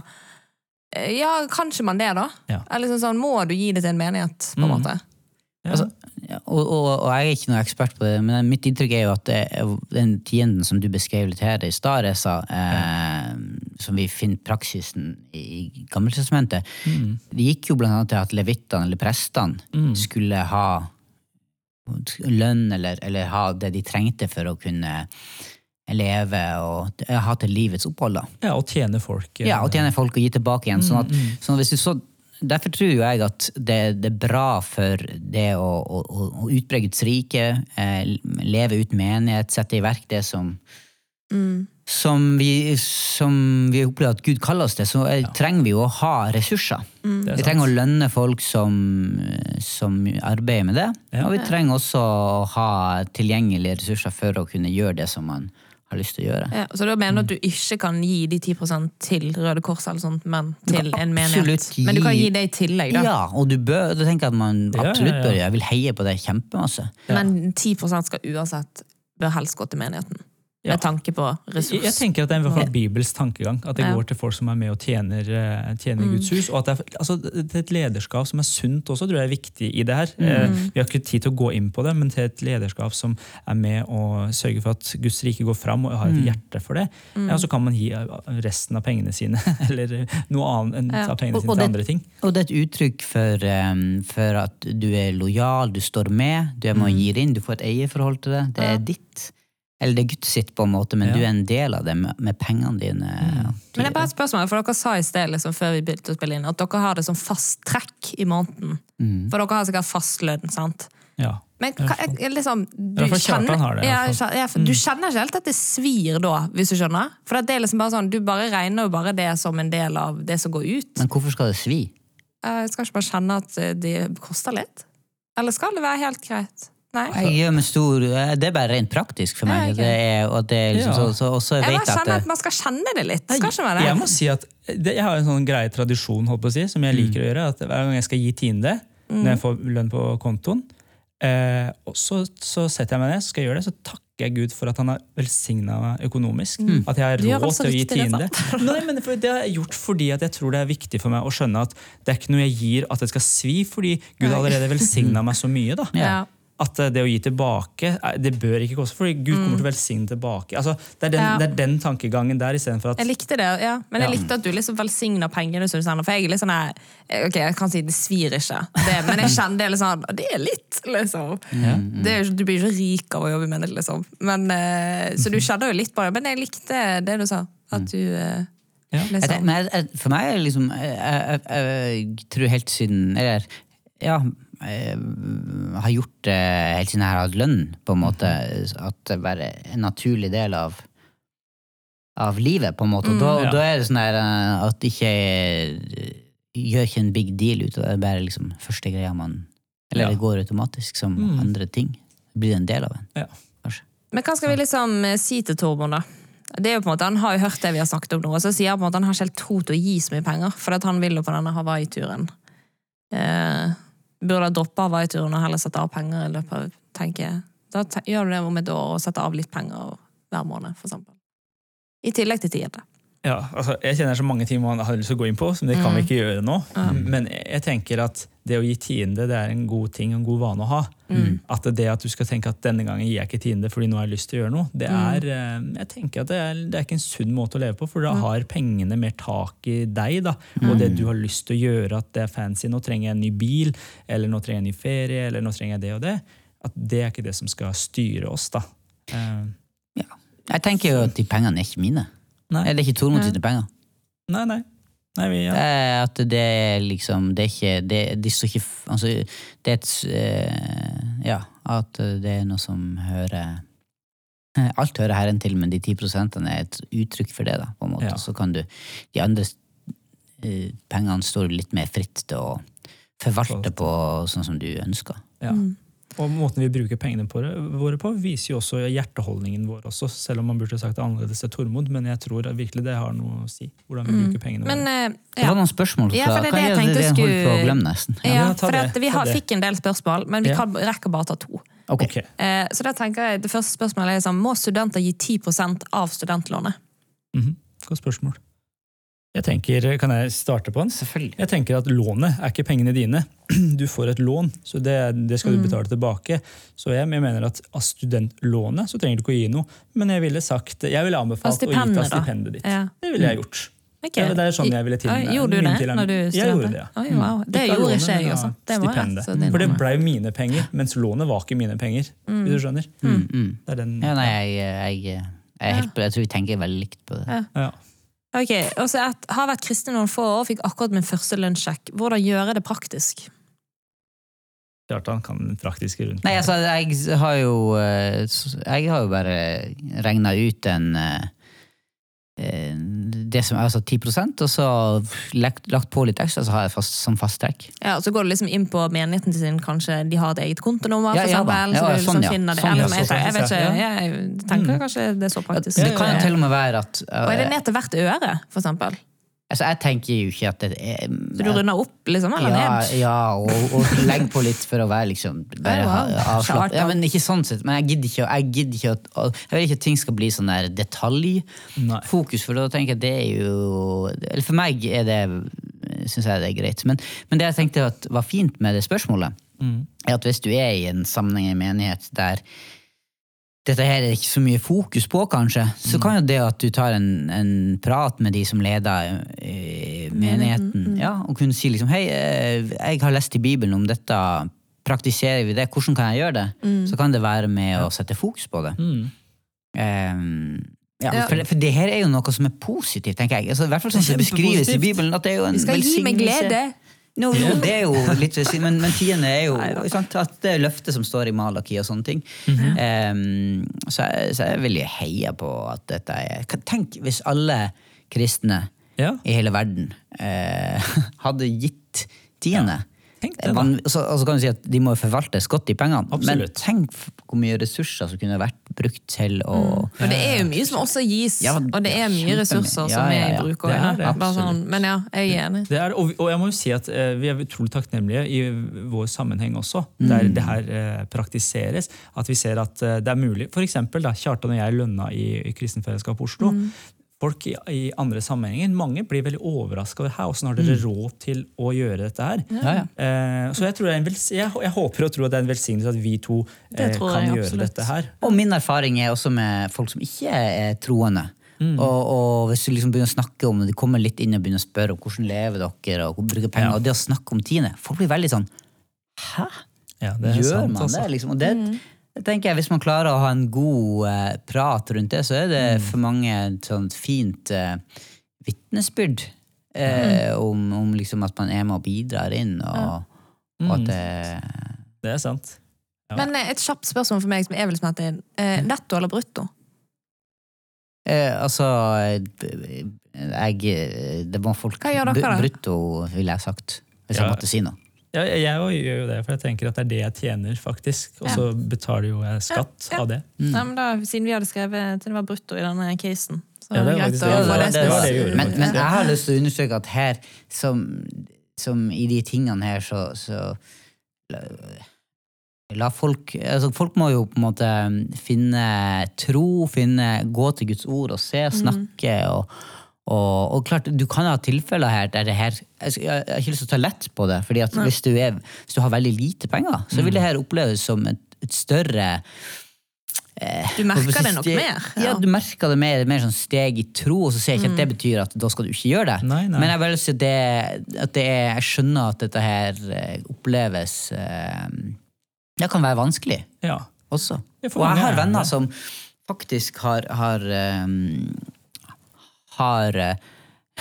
Eh, Ja, kanskje man det, da. Ja. Eller liksom sånn, Må du gi det til en menighet, på en Mm. måte? Ja. Altså, og, og, og jeg er ikke noen ekspert på det, men mitt inntrykk er jo at det, den tienden som du beskrev litt her i stad, Reza, eh, som vi finner praksisen i gammelsesmentet, Gammeltestamentet, Mm. det gikk jo blant annet til at levittene, eller prestene, skulle ha lønn eller, eller ha det de trengte for å kunne leve og ha til livets opphold. da. Ja, og tjene folk. eh, Ja, og tjene folk og gi tilbake igjen. Sånn at, sånn at hvis du så, derfor tror jo jeg at det, det er bra for det å, å, å- utbre Guds rike, eh, leve ut menighet, sette i verk det som som vi, som vi opplever at Gud kaller oss til, så ja. trenger vi jo å ha ressurser. Er Vi trenger å lønne folk som, som arbeider med det. Ja. Og vi trenger også å ha tilgjengelige ressurser for å kunne gjøre det som man har lyst til å gjøre. Ja, så da mener du at du ikke kan gi de 10% til Røde Kors, eller sånt, men til en menighet? Gi... Men du kan gi- det i tillegg, da? Ja, og du bør, da tenker jeg at man absolutt bør gjøre. Jeg vil heie på det kjempemasse. Men 10 skal uansett bør helst gå til menigheten. Ja. Med tanke på ressurs. Jeg, jeg tenker at det er i hvert fall Bibels tankegang. At det Ja. går til folk som er med og tjener, eh, tjener Mm. Guds hus. Og at det er, altså, det er et lederskap som er sunt også, tror jeg er viktig i det her. Mm. Eh, Vi har ikke tid til å gå inn på det, men til et lederskap som er med og sørger for at Guds rike går fram og har et hjerte for det. Mm. Ja, så kan man gi resten av pengene sine, <laughs> eller noe annet enn Ja. pengene Og- sine og til det- andre ting. Og det er et uttrykk for, um, for at du er lojal, du står med, du er Mm. med og gir inn, du får et eierforhold til det. Det Ja. er ditt. Eller det er Guds sitt, på en måte, men Ja. du er en del av det med, med pengene dine. Mm. Men det er bare et spørsmål, for dere sa i sted liksom, før vi begynte å spille inn, at dere har det som fast trekk i måneden. Mm. For dere har sikkert fast lønn, sant? Ja. Men hva, liksom, du, kjenner, det, ja, ja, for du kjenner ikke helt at det svir da, hvis du skjønner? For det er liksom bare sånn, du bare regner jo bare det som en del av det som går ut. Men hvorfor skal det svi? Jeg skal ikke bare kjenne at eh, det koster litt? Eller skal det være helt greit? Nei? Jeg gjør meg stor, eh, det er bare rent praktisk for meg. Ja, er, og det er liksom, Ja. så, så, så Jeg vet jeg at at man skal kjenne det litt. Skal ikke være Jeg må si at det, jeg har en sånn grei tradisjon holdt på å si, som jeg liker å gjøre. at Hver gang jeg skal gi tiende når jeg får lønn på kontoen, eh, og så, så setter jeg meg ned så skal jeg gjøre det, så takker jeg Gud for at han har velsigna meg økonomisk. At jeg har råd altså til å gi tiende. Nei, men for Det har jeg gjort fordi at jeg tror det er viktig for meg å skjønne at det er ikke noe jeg gir at det skal svi, fordi Gud har allerede velsigna meg så mye. da. Ja. At eh, det å gi tilbake, eh, det bør ikke koste, fordi Gud kommer til å velsigne tilbake. Altså, det, er den, Ja. det er den tankegangen der, istedenfor at Jeg likte det, ja. Men jeg Ja. likte at du liksom velsigner pengene. som du sender, For jeg er litt sånn her, Ok, jeg kan si det svir ikke, det, men jeg kjenner det litt sånn Det er litt, liksom. Det er, du blir ikke rik av å jobbe med det, liksom. Men, eh, så du kjenner jo litt på det. Men jeg likte det du sa. At du eh, Ja. liksom men For meg er det liksom jeg, jeg, jeg, jeg tror helt siden Eller ja har gjort det helt siden jeg har hatt lønn, på en måte. At det bare er en naturlig del av av livet, på en måte. Og da, ja. da er det sånn der eh, at ikke gjør ikke en big deal ut av det. Det er bare liksom første greia man Eller Ja. det går automatisk som Mm. andre ting. Det blir en del av en, Ja. kanskje. Men hva skal vi liksom eh, si til Torbjørn, da? Det er jo på en måte, Han har jo hørt det vi har snakket om nå, og så sier han på en måte han har ikke helt tro til å gi så mye penger, for at han vil jo på denne Hawaii-turen. Eh, burde ha droppa Hawaii-turen og heller sette av penger i løpet av tenker jeg. Da gjør du det om et år og setter av litt penger hver måned, for eksempel. I tillegg til tiende. Ja, altså, jeg kjenner så mange ting man har lyst til å gå inn på, som det kan Mm. vi ikke gjøre nå. Men jeg tenker at det å gi tiende det er en god ting, en god vane å ha. Mm. At det at du skal tenke at denne gangen gir jeg ikke tiende fordi nå har jeg lyst til å gjøre noe, det Mm. er, eh, jeg tenker at det er, det er ikke en sunn måte å leve på, for da har pengene mer tak i deg, da, og det du har lyst til å gjøre, at det er fancy. Nå trenger jeg en ny bil, eller nå trenger jeg en ny ferie, eller nå trenger jeg det og det. At det er ikke det som skal styre oss, da. Eh, Ja. Jeg tenker jo at de pengene er ikke mine. Nei. Eller ikke Tormod sine penger. Nei, nei. Nei vi, ja. Det er at det er liksom Det er ikke det, De står ikke Altså, det er et eh, Ja, at det er noe som hører <laughs> Alt hører Herren til, men de ti prosentene er et uttrykk for det. da, på en måte. Ja. Så kan du De andre eh, pengene står litt mer fritt til å forvalte på sånn som du ønsker. Ja. Og måten vi bruker pengene på, våre på, viser jo også hjerteholdningen vår også, selv om man burde sagt det annerledes til Tormod, men jeg tror virkelig det har noe å si, hvordan vi bruker pengene Men uh, ja. Det var noen spørsmål, Ja, for det er det jeg tenkte jeg skulle- Ja, Ja, for det, at vi har, fikk en del spørsmål, men vi Ja. kan, rekker bare å ta to. Okay. Okay. Uh, så da tenker jeg, Det første spørsmålet er liksom, må studenter gi 10% av studentlånet? Mhm. Godt spørsmål. Jeg tenker, Kan jeg starte på den? Selvfølgelig. Jeg tenker at Lånet er ikke pengene dine. <clears throat> Du får et lån, så det, det skal du betale tilbake. Så jeg, jeg mener at Av studentlånet så trenger du ikke å gi noe, men jeg ville sagt, jeg ville anbefalt å gi til stipendet ditt. Ja. Det ville jeg gjort. Okay. Det, det er sånn jeg ville til Gjorde du det til- når du studerte? Jeg gjorde det, ja. Oi, wow. Det Ikke gjorde lånet, ikke jeg, også. Det var jeg, stipendet. så For det må ble jo mine penger, mens lånet var ikke mine penger. Hvis du skjønner? Mm. Det er den, Ja, nei, jeg, jeg, Jeg, helt, jeg tror vi tenker veldig likt på det. Ja. Ja. Ok, og så at, Har vært kristen noen få år, fikk akkurat min første lønnssjekk. Hvordan gjøre det praktisk? Kjartan kan den praktiske rundt. Nei, altså, jeg har jo eh, Jeg har jo bare regna ut en eh, eh, det som er altså 10% og så lagt, lagt på litt ekstra, så har jeg fast, som fasttrekk. Ja, og Så går du liksom inn på menigheten sin, kanskje de har et eget kontonummer, Ja, ja eksempel. Ja, liksom sånn, ja. Sånn, ja, jeg, sånn jeg vet ikke, jeg tenker kanskje det er så praktisk. Det kan jo til og med være at Og er det eh, ned til hvert øre, for eksempel? Altså, Jeg tenker jo ikke at det er Så du runder opp, liksom? Eller ja, ned? ja, og, og legg på litt for å være liksom <laughs> bare Ja, avslappet. Ja, men ikke sånn sett, men jeg gidder ikke, jeg gidder ikke at Jeg vil ikke at ting skal bli sånn der detaljfokus, for da tenker jeg det er jo Eller for meg er det syns jeg det er greit. Men, men det jeg tenkte at var fint med det spørsmålet, er at hvis du er i en sammenheng i en menighet der dette her er ikke så mye fokus på, kanskje, så kan jo det at du tar en, en prat med de som leder eh, menigheten, ja, og kunne si liksom Hei, eh, jeg har lest i Bibelen om dette, praktiserer vi det? Hvordan kan jeg gjøre det? Så kan det være med å sette fokus på det. Mm. Um, ja. For, for det her er jo noe som er positivt, tenker jeg. Altså, I hvert fall sånn som det beskrives i Bibelen. at det er jo en Vi skal gi med glede. No, jo, det er jo litt Men, men tiende er jo sant, at det er løftet som står i Malaki og sånne ting. Mm -hmm. um, så, jeg, så jeg vil jo heie på at dette er Tenk hvis alle kristne Ja, i hele verden uh, <laughs> hadde gitt tiende. Tenk det, da. Så, og så kan du si at De må jo forvaltes godt, de pengene. Men tenk hvor mye ressurser som kunne vært brukt til å Og det er jo mye som også gis, Ja, og det er mye ressurser Ja, som er i bruk. Det er det, Bare sånn, men ja, jeg er enig. Det er, og, og jeg må jo si at eh, Vi er utrolig takknemlige i vår sammenheng også, der det her eh, praktiseres. At vi ser at eh, det er mulig. For eksempel, da, Kjartan og jeg lønna i, i Kristent Fellesskap Oslo. Folk i, i andre sammenhenger mange blir veldig overraska over her. Hvordan har dere råd til å gjøre dette her? Ja, ja. Eh, så jeg, tror det er en vels jeg, jeg håper og tror at det er en velsignelse at vi to eh, kan jeg gjøre absolutt. dette her. Og min erfaring er også med folk som ikke er troende. Mm. Og, og hvis du liksom begynner å snakke om det, de kommer litt inn og begynner å spørre om hvordan lever dere, og hvor bruker penger, Ja. og det å snakke om tiende Folk blir veldig sånn Hæ? Ja, det er Gjør sant, man altså. det? Liksom? Og det, det tenker jeg, Hvis man klarer å ha en god eh, prat rundt det, så er det Mm. for mange et sånt fint eh, vitnesbyrd eh, Mm. om, om liksom at man er med og bidrar inn, og, og at Mm. det Det er sant. Ja. Men eh, et kjapt spørsmål for meg som er vel som inn. Eh, netto eller brutto? Eh, altså eh, jeg, Det må folk Hva gjør dere br- Brutto, ville jeg sagt. Hvis Ja. jeg måtte si noe. Ja, jeg jeg gjør jo det, for jeg tenker at det er det jeg tjener, faktisk. Og så betaler jo jeg skatt Ja, ja. av det. ja, men da, siden vi hadde skrevet til det var brutto i denne casen, så Ja, det var greit å det. få Ja, det det men, men jeg har lyst til å understreke at her, som, som i de tingene her, så, så la, la folk altså Folk må jo på en måte finne tro, finne, gå til Guds ord og se, snakke og og, og klart, Du kan ha tilfeller her der det her Jeg, jeg har ikke lyst til å ta lett på det. fordi at hvis du, er, hvis du har veldig lite penger, så vil det her oppleves som et, et større Du merker det nok mer. Ja, du merker det mer, mer sånn steg i tro, og så sier jeg ikke at det betyr at da skal du ikke gjøre det. Nei, nei. Men jeg vil si det, at det er, jeg skjønner at dette her eh, oppleves eh, Det kan være vanskelig Ja. også. Ja, Og jeg har er venner som faktisk har har, eh, har eh,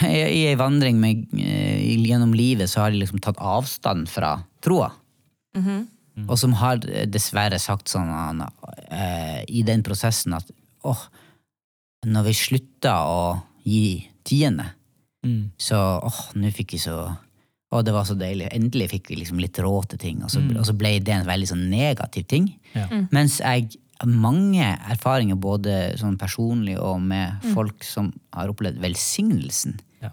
I ei vandring med, eh, gjennom livet så har de liksom tatt avstand fra troa. Og som har eh, dessverre sagt sånn Anna, i den prosessen at åh, når vi slutta å gi tiende, Mm. så åh, nå fikk vi så og det var så deilig. Endelig fikk vi liksom litt råd til ting. Og så, og så ble det en veldig sånn negativ ting. Ja. Mens jeg mange erfaringer, både sånn personlig og med folk som har opplevd velsignelsen. Ja.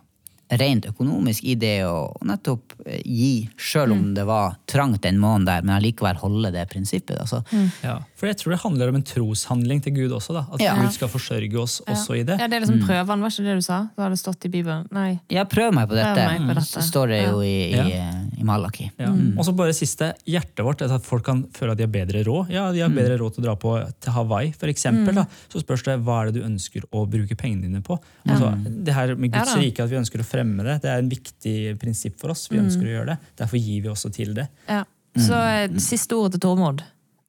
Rent økonomisk i det å nettopp eh, gi, sjøl om det var trangt den måneden der, men allikevel holde det prinsippet. Altså. Ja. For jeg tror det handler om en troshandling til Gud også. da. At Ja. Gud skal forsørge oss også i det. Ja, det er liksom prøven, var ikke det du sa? Da har det stått i Bibelen. Nei. Ja, prøv meg på dette, meg på dette. så står det jo i, i, Ja. i Malaki. Ja. Og så bare siste, hjertet vårt, er at folk kan føle at de har bedre råd. Ja, de har bedre råd til å dra på til Hawaii, eksempel. Da. Så spørs det hva er det du ønsker å bruke pengene dine på. Altså, det her med Guds Ja rike, at vi ønsker å fremme det, det er en viktig prinsipp for oss. Vi ønsker å gjøre det. Derfor gir vi også til det. Ja. Så mm. siste ordet til Tormod.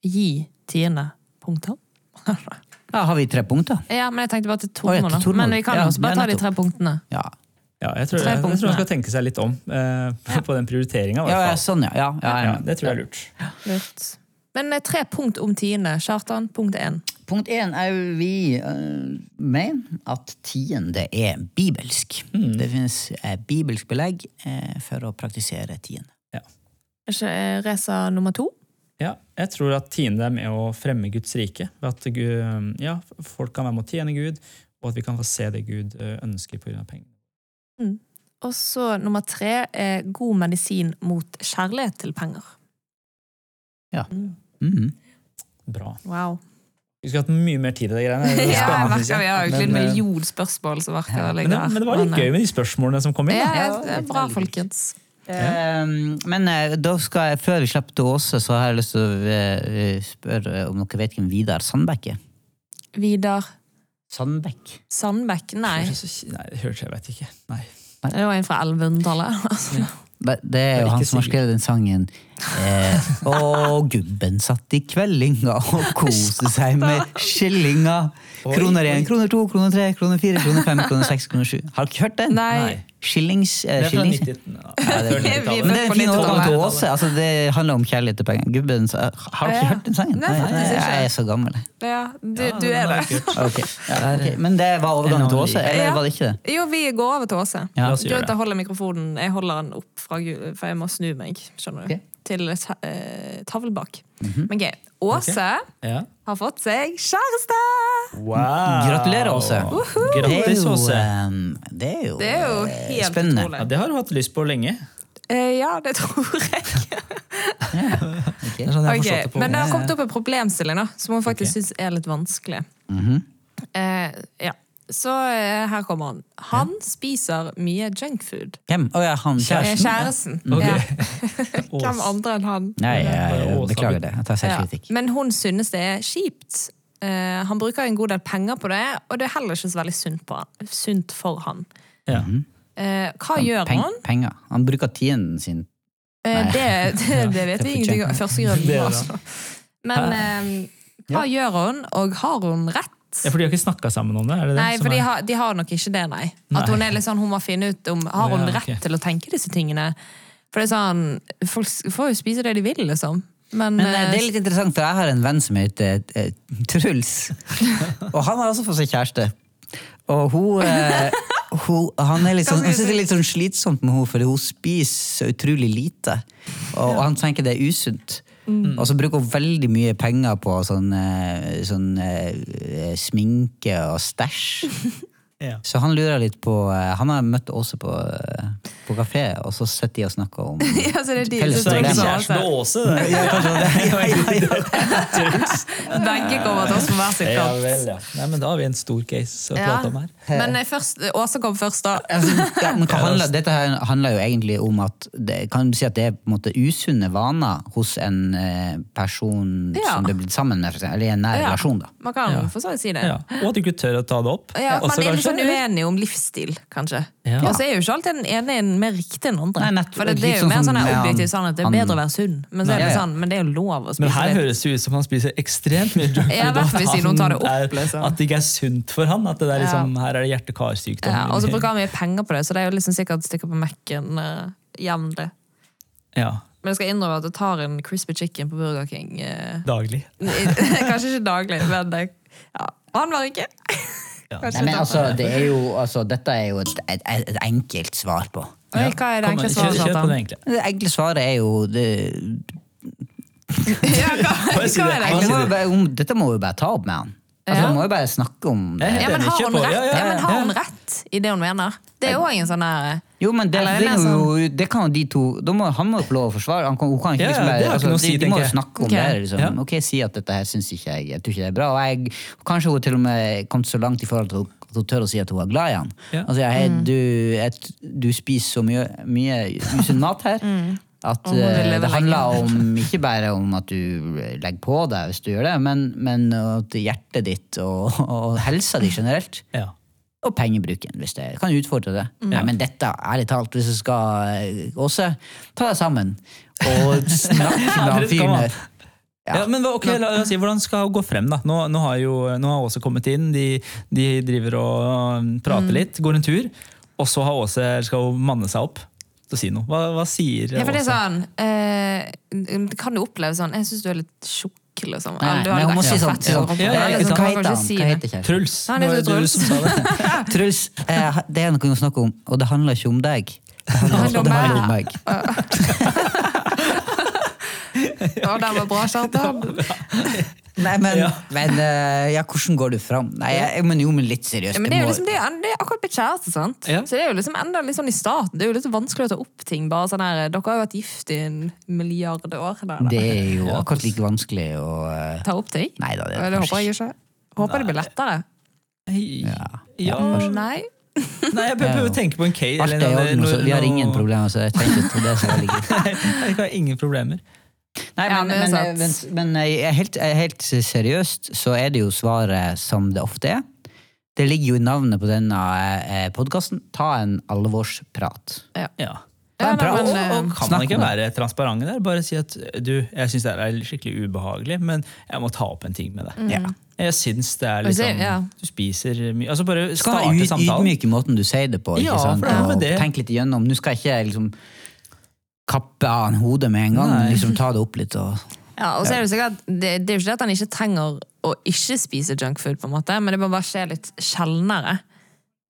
Gi tiende. Punktum. <laughs> Da har vi tre punkter? Ja, men jeg tenkte bare til ja, Tormod, til da. Men vi kan Ja, også bare ta de tre punktene. Ja. Ja, jeg tror, jeg, jeg tror man skal tenke seg litt om eh, på, på den prioriteringa. Ja, ja, sånn, ja. ja, ja, Ja, det tror jeg er lurt. Lurt. Men eh, tre punkt om tiende. Kjartan, punkt én. Punkt én er jo vi uh, mener at tiende er bibelsk. Det finnes uh, bibelsk belegg uh, for å praktisere tiende. Ja. Er ikke Reza nummer to? Ja, jeg tror at tiende er med å fremme Guds rike. Ved at Gud, ja, folk kan være med å tjene Gud, og at vi kan få se det Gud ønsker pga. pengene. Og så nummer tre er god medisin mot kjærlighet til penger. Mhm. Bra. Wow. Vi skulle hatt mye mer tid i de greiene. Ja, jeg merker vi har jo en eh, million spørsmål som verker å Men det, men det var litt gøy med de spørsmålene som kom inn. Ja, Da. Ja, det er bra, folkens. Ja. men eh, da skal jeg, før vi slipper til Åse, så har jeg lyst til å eh, spørre om dere vet hvem Vidar Sandbekk er? Vidar Sandbekk? Sandbekk? Nei. Nei, jeg vet ikke. Nei. Det var en fra 1100-tallet. Det er jo han som har skrevet den sangen eh, Og gubben satt i kveldinga og <laughs> koste seg med skillinga. Kroner én, kroner to, kroner tre, kroner fire, kroner fem, kroner seks, kroner sju. Har dere ikke hørt den? Nei. Skillings... Eh, Det er fra skillings 90 Ja, <laughs> det er- før 90-tallet. Men det er en fin på overgang til 90-tallet. Åse. Altså, det handler om kjærlighet til penger. Gubben sa Har du Ja. ikke hørt den sangen? Nei, faktisk ikke. Jeg er så gammel. Ja, du, Ja, du den er det. jeg. Ok, <laughs> ja, ok. Men det var overgangen til Åse, eller Ja. var det ikke det? Jo, vi går over til Åse. Ja. La oss gjøre Grunnen til det. å mikrofonen Jeg holder den opp, fra, Gu- for jeg må snu meg. skjønner du? Ok. Til eh, tavlen bak. Mhm. Men gøy. Åse Ja. Har fått seg kjæreste! Wow! Gratulerer, Åse. Det er Grattis, Åse. det er jo, Det er jo eh, helt spennende. utrolig. Ja, det har du hatt lyst på lenge. Eh, ja, det tror jeg. <laughs> okay. Det sånn jeg okay. Det. Men det har kommet opp en problemstilling da, som hun faktisk okay. synes er litt vanskelig. Mhm. Eh, ja. Så eh, her kommer han. Han spiser mye junkfood. Hvem? Å ja, han kjæresten? Kjæresten. Ok. Ja. <laughs> Ås. Hvem andre enn han? Nei, jeg, jeg beklager det. Jeg tar Ja. Men hun synes det er kjipt. Uh, han bruker en god del penger på det, og det er heller ikke så veldig sunt, på han, sunt for han. Ja. Uh, hva gjør Peng, han? penger. Han bruker tiden sin. Uh, det, <laughs> det, det vet vi ingenting om. fortjent. Første grunnen. Det det. Altså. <laughs> Men hva gjør hun, og har hun rett? Ja, For de har ikke snakka sammen om det? er det det Nei, som for de er- har, de har nok ikke det, nei. Nei. At hun er litt sånn, hun må finne ut om Har hun Ja, rett til å tenke disse tingene? For det er sånn, Folk får jo spise det de vil, liksom. Men, Men eh, eh, det er litt interessant, for jeg har en venn som heter eh, Truls. <laughs> Og han har også fått seg kjæreste. Og hun, eh, hun Han er litt sånn, synes det er litt sånn slitsomt med henne, fordi hun spiser så utrolig lite. Og han tenker det er usunt. Mm. Og så bruker hun veldig mye penger på sånn, eh, sånn eh, sminke og stæsj. <laughs> Ja. Så han lurer litt på eh, Han har møtt Åse på, på kafé, og så sitter de og snakker om <laughs> ja, så det er de Felles kjæresten sånn, Åse? det. Begge kommer til oss på hver sitt Ja vel, ja. Nei, men Da har vi en stor case å Ja. prate om her. Men eh, først, Åse kom først, da. Ja, men <laughs> hva handler, dette her handler jo egentlig om at det, Kan du si at det er på en måte usunne vaner hos en eh, person Ja. som du er blitt sammen med, for eksempel, eller i en nær Ja, relasjon? da Man kan Ja. for så vidt si det. Ja. Og at du ikke tør å ta det opp. Ja, Også man er litt kanskje, sånn uenig om livsstil, kanskje. Ja. Og så er jo ikke alltid den ene en mer riktig enn andre. Nei, For det, det er jo sånn mer sånn han- objektiv sannhet. Det er bedre å være sunn. Men så er det sånn, men det er jo lov å spise Men her litt. høres det ut som han spiser ekstremt mye <laughs> junk at det liksom. At det ikke er sunt for han. At det er liksom, her er det hjerte-karsykdom. Ja, og så bruker han mye penger på det, så det er jo liksom sikkert stikker på Mac-en uh, jevnlig. Ja, Men jeg skal innrømme at jeg tar en crispy chicken på Burger King. Uh, daglig. <laughs> kanskje ikke daglig, men det, ja. Annenhver uke. Ja. Nei, men altså, det er jo, altså, Dette er jo et, et, et enkelt svar på. Oi, hva er det enkle svaret? kjør på det enkle. Det enkle svaret er jo det, <laughs> Ja, hva, hva det. er må bare, Dette må jo bare ta opp med han. Altså, Ja. Man må jo bare snakke om det. Ja, men har hun rett, Ja, ja, ja, men har hun rett i det hun mener? Det er jo òg en sånn der Jo, men det, det, det jo, det kan jo de to da må, Han må jo få lov å forsvare. Han kan, hun kan ikke liksom ja, altså, si, de, de må jo snakke om okay. det. Liksom. Ja. Ok, Si at dette her syns ikke jeg Jeg tror ikke det er bra. Og jeg, kanskje hun til og med kom så langt i forhold til at hun tør å si at hun er glad i han. Ja. Altså, hei, du, et, du spiser så mye, mye usunn mat her. At vil eh, leve det handler om ikke bare om at du legger på deg hvis du gjør det, men, men at hjertet ditt og, og helsa di generelt Ja. og pengebruken, hvis det kan utfordre det. Mm. Nei, men dette, ærlig talt, hvis du skal eh, Åse, ta deg sammen og snakk <laughs> med han fyren man. Ja, men ok, la oss si, Hvordan skal hun gå frem? da? Nå, nå har jo nå har Åse kommet inn, de, de driver og prater prater litt, går en tur. Og så har Åse, skal hun manne seg opp til å si noe. Hva, hva sier Ja, for det er sånn eh, Det kan du oppleve sånn Jeg syns du er litt tjukk, liksom. Nei, Eller men hun må si sånn, sånn. Ja. Hva heter han? si Hva heter? Truls. Han heter det Truls. det? <laughs> Truls, eh, det er noe vi snakke om, og det handler ikke om deg. Det handler, handler det handler om meg. <laughs> Ja, den var bra, Kjartan. <laughs> Nei, men, Ja. men eh, ja, hvordan går du fram? Nei, jeg, men jo, men litt seriøst. Ja, men det det er jo liksom det, det er akkurat blitt kjæreste, sant? Ja. Så det er jo liksom enda litt sånn i starten. Det er jo litt vanskelig å ta opp ting. bare sånn her, Dere har jo vært gift i en milliard år. Der, der. det er jo akkurat like vanskelig å eh, Ta opp ting? Nei da, det Det, er det håper jeg ikke. Håper det blir lettere. Ja. Ja. Nei. Nei, jeg prøver å tenke på en case. Alt eller er i orden, så <laughs> vi har ingen problemer, så jeg tenker på det. som ligger. Nei, jeg har ingen problemer. Nei, Ja, men, men er men, men, men helt, helt seriøst så er det jo svaret som det ofte er. Det ligger jo i navnet på denne eh, podkasten. Ta en alvorsprat. Ja. Ja, Ta en prat. men, Og, eh, og kan Snakk man ikke være transparente der? Bare si at du, jeg syns det er skikkelig ubehagelig, men jeg må ta opp en ting med deg. Ja. Jeg syns det er liksom ja. Du spiser mye Altså bare starte Du skal ha samtalen. i måten du sier det på. Ikke Ja, sant? for det med Og det. Tenk litt igjennom. Nå skal jeg ikke liksom kappe av en hodet med en gang. Nei. Liksom Ta det opp litt. Og, <laughs> Ja, og så er Det sikkert, det, det er jo ikke det at han ikke trenger å ikke spise junkfood, på en måte, men det må bare skje litt sjeldnere.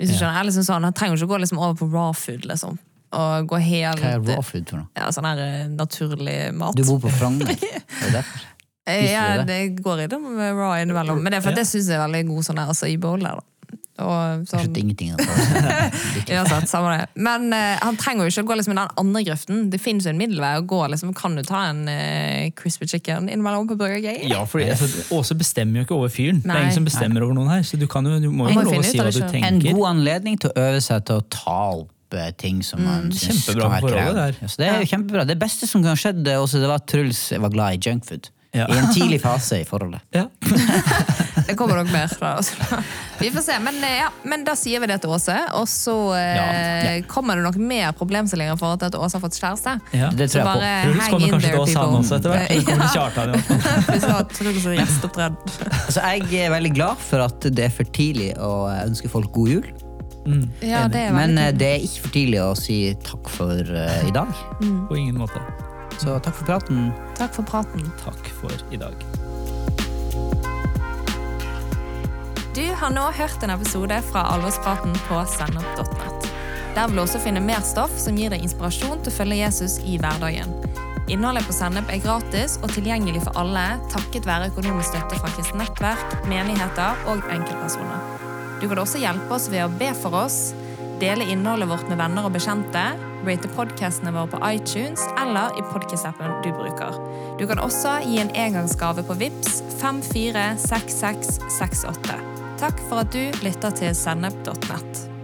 Hvis du skjønner, er liksom sånn, Han trenger ikke å gå liksom over på raw food. liksom. Og gå helt hva er raw food for noe? ja, sånn her eh, naturlig mat. Du bor på Frogner. <laughs> Er. Eh, ja, det går i det med raw innimellom, men det er for at det syns jeg er veldig god sånn her, altså, i der. da. Og Jeg skjønte sånn, ingenting av det. <laughs> uansett, samme det. Men uh, han trenger jo ikke å gå liksom i den andre grøften. Det finnes jo en middelvei å gå. liksom, Kan du ta en uh, crispy chicken innimellom på Burger Gay? Ja, for altså, Åse bestemmer jo ikke over fyren. Det er ingen som bestemmer over noen her. Så du, kan jo, du må jo lov å si hva du selv. En god anledning til å øve seg til å ta opp eh, ting som man syns kjempebra kan være krevende. Det er jo kjempebra. Det beste som kan ha skjedd, også, det var at Truls var glad i junkfood. Ja. I en tidlig fase i forholdet. Ja. <laughs> Det kommer nok mer. fra oss. Vi får se. Men, eh, ja, men da sier vi det til Åse, og så eh, kommer det nok mer problemstillinger for at Åse har fått kjæreste. Ja. Det tror jeg på. bare Truls kommer kanskje til Åse han også, etter hvert. Eller kommer til Kjartan, i hvert fall. Altså, jeg er veldig glad for at det er for tidlig å ønske folk god jul. Ja, det er Men eh, det er ikke for tidlig å si takk for uh, i dag. På ingen måte. Så takk for praten. Takk for praten. Takk for i dag. Du har nå hørt en episode fra Alvorspraten på sennep.net. Der vil du også finne mer stoff som gir deg inspirasjon til å følge Jesus i hverdagen. Innholdet på Sennep er gratis og tilgjengelig for alle takket være økonomisk støtte fra kristent nettverk, menigheter og enkeltpersoner. Du kan også hjelpe oss ved å be for oss, dele innholdet vårt med venner og bekjente, rate podcastene våre på iTunes eller i podcast-appen du bruker. Du kan også gi en engangsgave på VIPS 546668. Takk for at du lytter til sennep.nett.